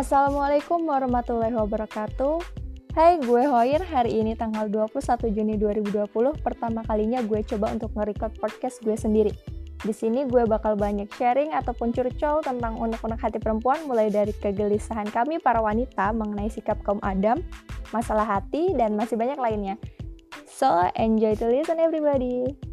Assalamualaikum warahmatullahi wabarakatuh. Hai, gue Hoir. Hari ini tanggal 21 Juni 2020, pertama kalinya gue coba untuk nge podcast gue sendiri. Di sini gue bakal banyak sharing ataupun curcol tentang unek-unek hati perempuan mulai dari kegelisahan kami para wanita mengenai sikap kaum Adam, masalah hati, dan masih banyak lainnya. So, enjoy to listen everybody.